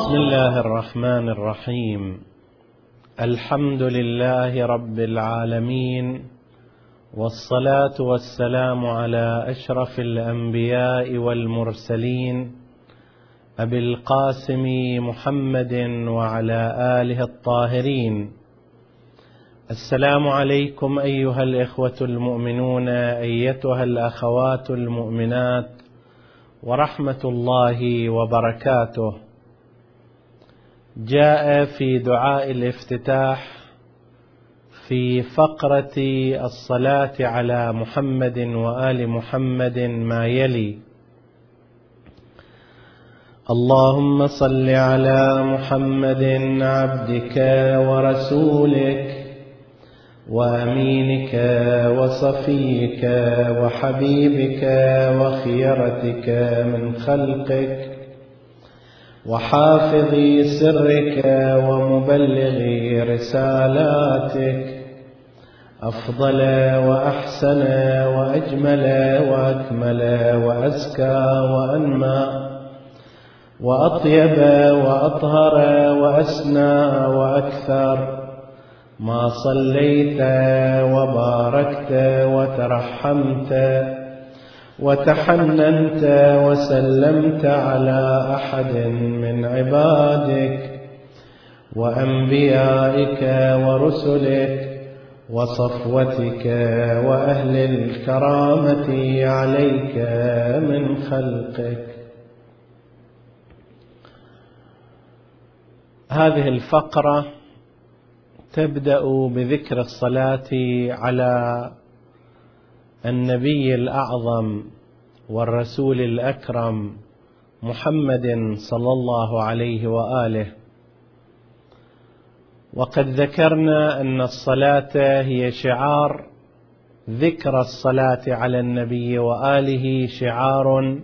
بسم الله الرحمن الرحيم. الحمد لله رب العالمين والصلاة والسلام على أشرف الأنبياء والمرسلين أبي القاسم محمد وعلى آله الطاهرين. السلام عليكم أيها الإخوة المؤمنون أيتها الأخوات المؤمنات ورحمة الله وبركاته. جاء في دعاء الافتتاح في فقرة الصلاة على محمد وآل محمد ما يلي. اللهم صل على محمد عبدك ورسولك وأمينك وصفيك وحبيبك وخيرتك من خلقك وحافظ سرك ومبلغ رسالاتك. أفضل وأحسن وأجمل وأكمل وأزكى وأنمى. وأطيب وأطهر وأسنى وأكثر. ما صليت وباركت وترحمت وتحننت وسلمت على أحد من عبادك وأنبيائك ورسلك وصفوتك وأهل الكرامة عليك من خلقك. هذه الفقرة تبدأ بذكر الصلاة على النبي الأعظم والرسول الأكرم محمد صلى الله عليه وآله. وقد ذكرنا أن الصلاة هي شعار ذكر الصلاة على النبي وآله شعار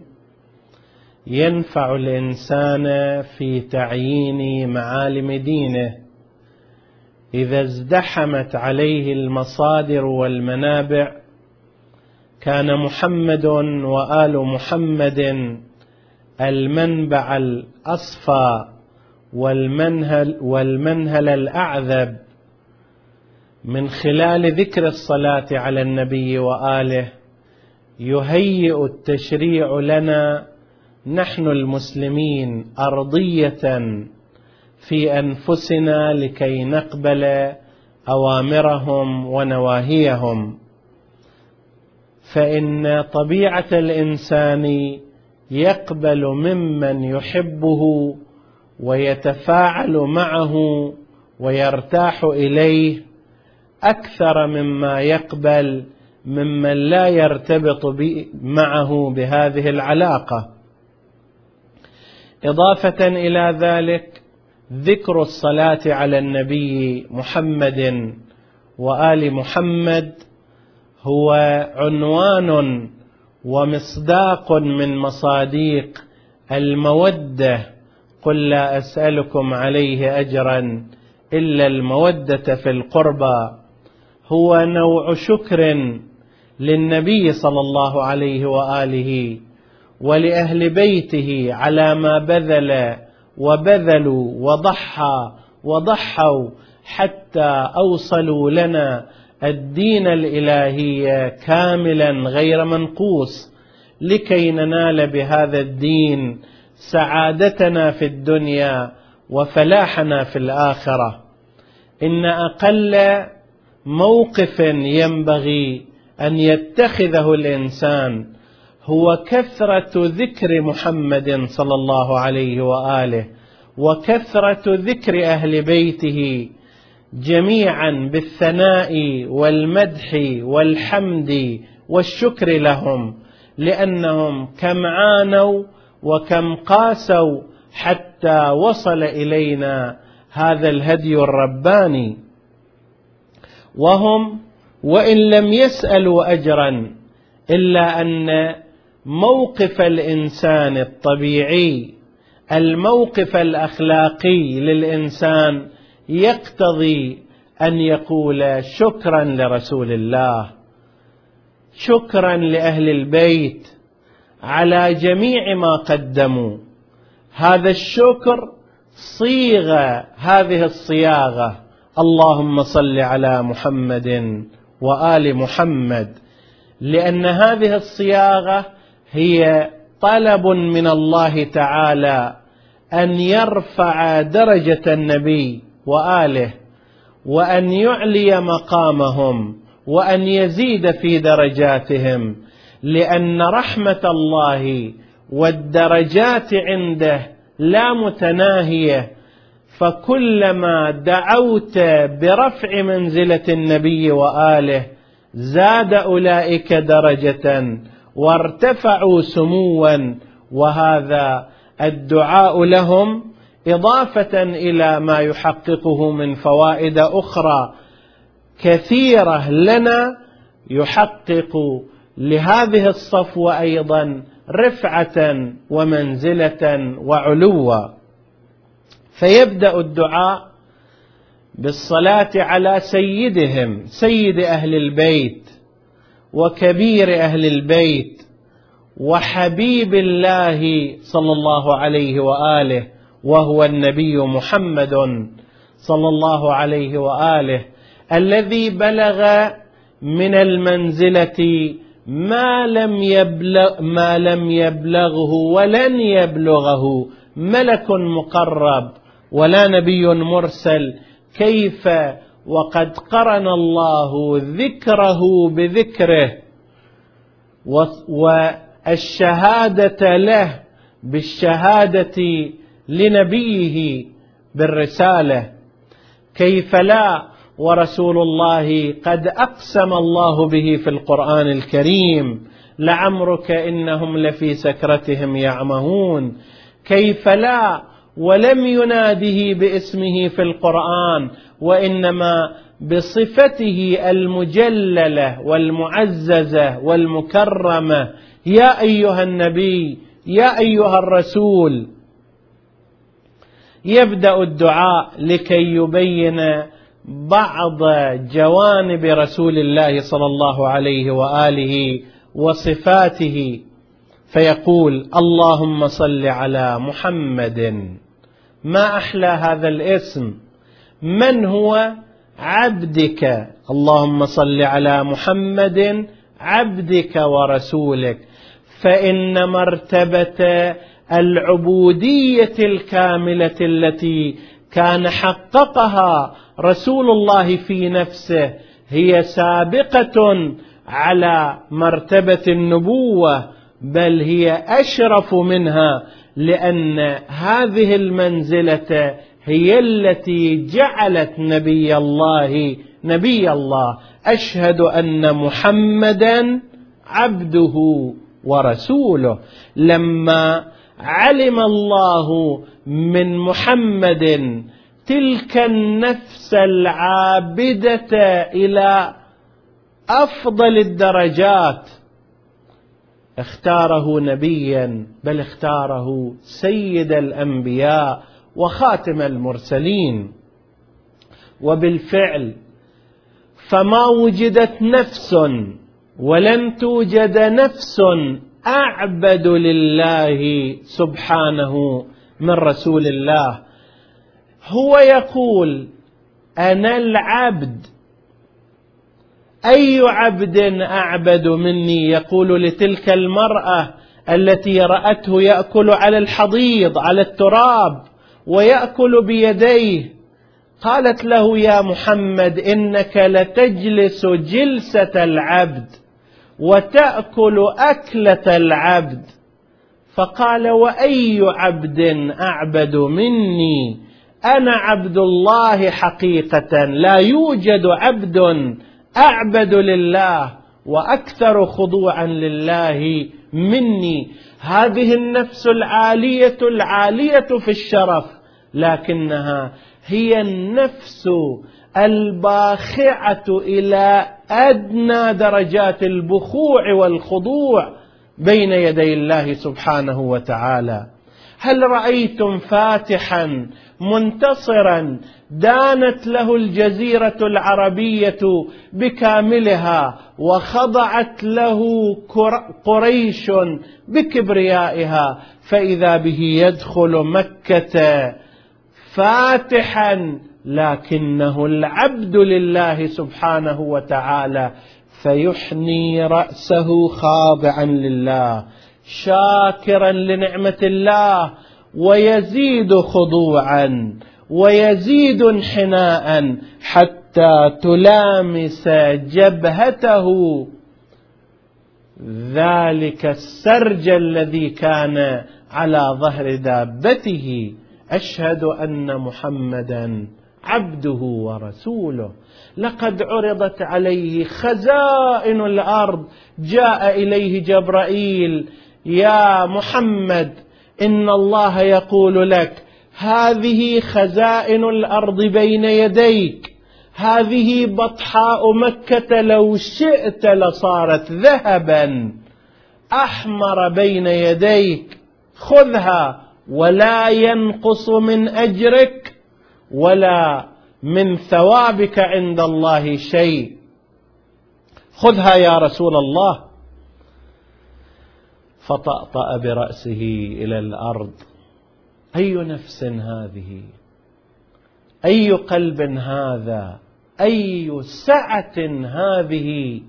ينفع الإنسان في تعيين معالم دينه. إذا ازدحمت عليه المصادر والمنابع كان محمد وآل محمد المنبع الأصفى والمنهل والمنهل الأعذب من خلال ذكر الصلاة على النبي وآله يهيئ التشريع لنا نحن المسلمين أرضية في أنفسنا لكي نقبل أوامرهم ونواهيهم. فإن طبيعة الإنسان يقبل ممن يحبه ويتفاعل معه ويرتاح إليه أكثر مما يقبل ممن لا يرتبط معه بهذه العلاقة. إضافة إلى ذلك ذكر الصلاة على النبي محمد وآل محمد هو عنوان ومصداق من مصاديق المودة. قل لا أسألكم عليه اجرا إلا المودة في القربى. هو نوع شكر للنبي صلى الله عليه وآله ولأهل بيته على ما بذل وبذلوا وضحى وضحوا حتى أوصلوا لنا الدين الإلهي كاملا غير منقوص. لكي ننال بهذا الدين سعادتنا في الدنيا وفلاحنا في الآخرة. إن أقل موقف ينبغي أن يتخذه الإنسان هو كثرة ذكر محمد صلى الله عليه وآله وكثرة ذكر أهل بيته جميعا بالثناء والمدح والحمد والشكر لهم لأنهم كم عانوا وكم قاسوا حتى وصل إلينا هذا الهدي الرباني. وهم وإن لم يسألوا اجرا إلا أن موقف الإنسان الطبيعي الموقف الأخلاقي للإنسان يقتضي أن يقول شكرا لرسول الله شكرا لأهل البيت على جميع ما قدموا. هذا الشكر صيغ هذه الصياغة اللهم صل على محمد وآل محمد لأن هذه الصياغة هي طلب من الله تعالى أن يرفع درجة النبي وآله وأن يعلي مقامهم وأن يزيد في درجاتهم لأن رحمة الله والدرجات عنده لا متناهية. فكلما دعوت برفع منزلة النبي وآله زاد أولئك درجة وارتفعوا سموا. وهذا الدعاء لهم إضافة إلى ما يحققه من فوائد أخرى كثيرة لنا يحقق لهذه الصفوة أيضا رفعة ومنزلة وعلوا فيبدأ الدعاء بالصلاة على سيدهم سيد أهل البيت وكبير أهل البيت وحبيب الله صلى الله عليه وآله. وهو النبي محمد صلى الله عليه وآله الذي بلغ من المنزلة ما لم يبلغ ما لم يبلغه ولن يبلغه ملك مقرب ولا نبي مرسل. كيف؟ وقد قرن الله ذكره بذكره والشهادة له بالشهادة لنبيه بالرسالة. كيف لا؟ ورسول الله قد أقسم الله به في القرآن الكريم. لعمرك إنهم لفي سكرتهم يعمهون. كيف لا؟ ولم يناده باسمه في القرآن وإنما بصفته المجللة والمعززة والمكرمة. يا أيها النبي يا أيها الرسول يبدأ الدعاء لكي يبين بعض جوانب رسول الله صلى الله عليه وآله وصفاته فيقول اللهم صل على محمد. ما أحلى هذا الاسم؟ من هو؟ عبدك. اللهم صل على محمد عبدك ورسولك. فإن مرتبة العبودية الكاملة التي كان حققها رسول الله في نفسه هي سابقة على مرتبة النبوة بل هي أشرف منها لأن هذه المنزلة هي التي جعلت نبي الله نبي الله. أشهد أن محمدا عبده ورسوله. لما علم الله من محمد تلك النفس العابدة إلى أفضل الدرجات. اختاره نبيا بل اختاره سيد الأنبياء وخاتم المرسلين. وبالفعل فما وجدت نفس ولن توجد نفس أعبد لله سبحانه من رسول الله. هو يقول أنا العبد. أي عبد أعبد مني؟ يقول لتلك المرأة التي رأته يأكل على الحضيض على التراب ويأكل بيديه. قالت له يا محمد إنك لتجلس جلسة العبد. وتأكل أكلة العبد. فقال وأي عبد أعبد مني؟ أنا عبد الله حقيقة. لا يوجد عبد أعبد لله وأكثر خضوعا لله مني. هذه النفس العالية العالية في الشرف لكنها هي النفس الباخعة إلى أدنى درجات البخوع والخضوع بين يدي الله سبحانه وتعالى. هل رأيتم فاتحا منتصرا دانت له الجزيرة العربية بكاملها وخضعت له قريش بكبريائها فإذا به يدخل مكة فاتحا لكنه العبد لله سبحانه وتعالى فيحني رأسه خاضعا لله شاكرا لنعمة الله ويزيد خضوعا ويزيد انحناء حتى تلامس جبهته. ذلك السرج الذي كان على ظهر دابته. أشهد أن محمدا عبده ورسوله. لقد عرضت عليه خزائن الأرض. جاء إليه جبرائيل. يا محمد إن الله يقول لك هذه خزائن الأرض بين يديك. هذه بطحاء مكة لو شئت لصارت ذهبا. أحمر بين يديك. خذها ولا ينقص من أجرك. ولا من ثوابك عند الله شيء. خذها يا رسول الله. فطأطأ برأسه إلى الأرض. أي نفس هذه؟ أي قلب هذا؟ أي سعة هذه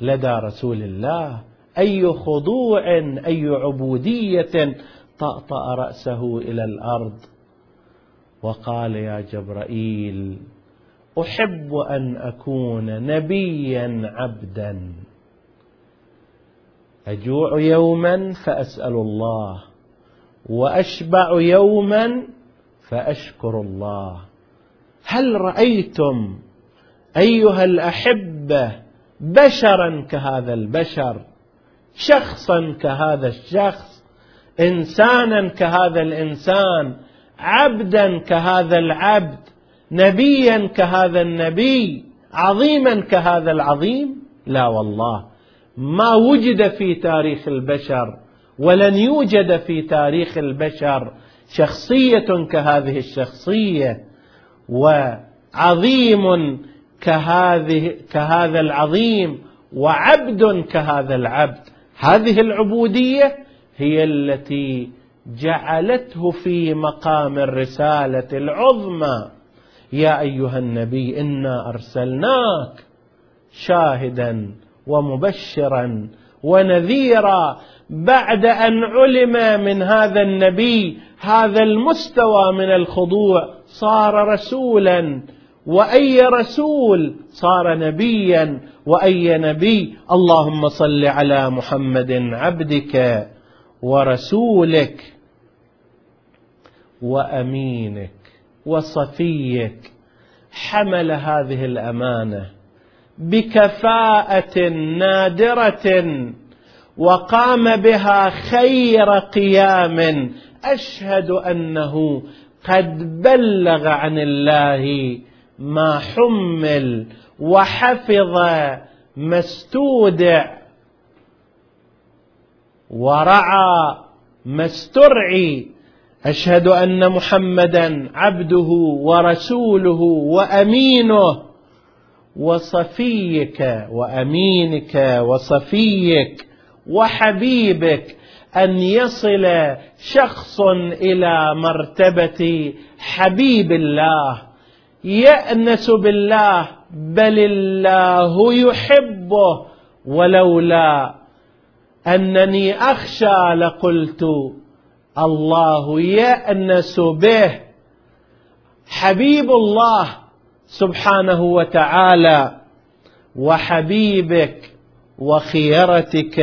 لدى رسول الله؟ أي خضوع؟ أي عبودية طأطأ رأسه إلى الأرض؟ وقال يا جبرائيل أحب أن أكون نبيا عبدا. أجوع يوما فأسأل الله وأشبع يوما فأشكر الله. هل رأيتم أيها الأحبة بشرا كهذا البشر شخصا كهذا الشخص انسانا كهذا الإنسان عبدا كهذا العبد نبيا كهذا النبي عظيما كهذا العظيم؟ لا والله. ما وجد في تاريخ البشر ولن يوجد في تاريخ البشر شخصية كهذه الشخصية وعظيم كهذه كهذا العظيم وعبد كهذا العبد. هذه العبودية هي التي جعلته في مقام الرسالة العظمى. يا أيها النبي إنا أرسلناك شاهدا ومبشرا ونذيرا. بعد أن علم من هذا النبي هذا المستوى من الخضوع صار رسولا. وأي رسول صار نبيا؟ وأي نبي؟ اللهم صل على محمد عبدك ورسولك. وأمينك وصفيك حمل هذه الأمانة بكفاءة نادرة وقام بها خير قيام. أشهد أنه قد بلغ عن الله ما حمل وحفظ ما استودع ورعى ما استرعي. أشهد أن محمدا عبده ورسوله وأمينه وصفيك وأمينك وصفيك وحبيبك أن يصل شخص إلى مرتبة حبيب الله يأنس بالله بل الله يحبه ولولا أنني أخشى لقلت الله يأنس به حبيب الله سبحانه وتعالى وحبيبك وخيرتك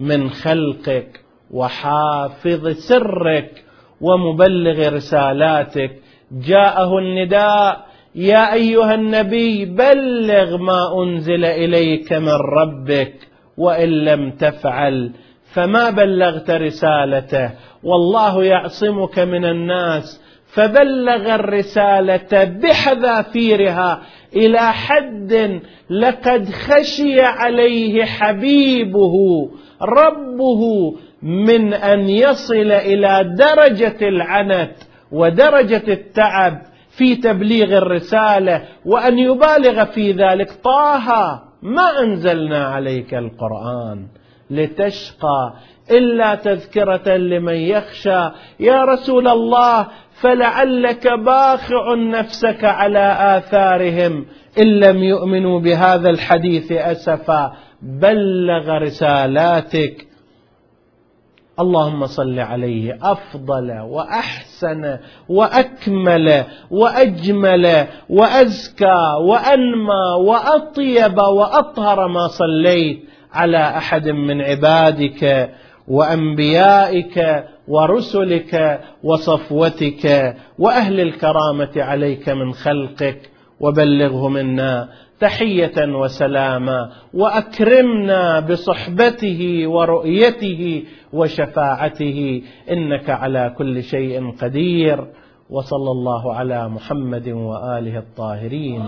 من خلقك وحافظ سرك ومبلغ رسالاتك. جاءه النداء يا أيها النبي بلغ ما أنزل إليك من ربك وإن لم تفعل فما بلغت رسالته. والله يعصمك من الناس. فبلغ الرسالة بحذافيرها إلى حد لقد خشي عليه حبيبه ربه من أن يصل إلى درجة العنت ودرجة التعب في تبليغ الرسالة وأن يبالغ في ذلك. طه ما أنزلنا عليك القرآن. لتشقى إلا تذكرة لمن يخشى. يا رسول الله فلعلك باخع نفسك على آثارهم. إن لم يؤمنوا بهذا الحديث أسفا بلغ رسالاتك. اللهم صل عليه أفضل وأحسن وأكمل وأجمل وأزكى وأنمى وأطيب وأطهر ما صليت. على أحد من عبادك وأنبيائك ورسلك وصفوتك وأهل الكرامة عليك من خلقك. وبلغه منا تحية وسلاما وأكرمنا بصحبته ورؤيته وشفاعته. إنك على كل شيء قدير. وصلى الله على محمد وآله الطاهرين.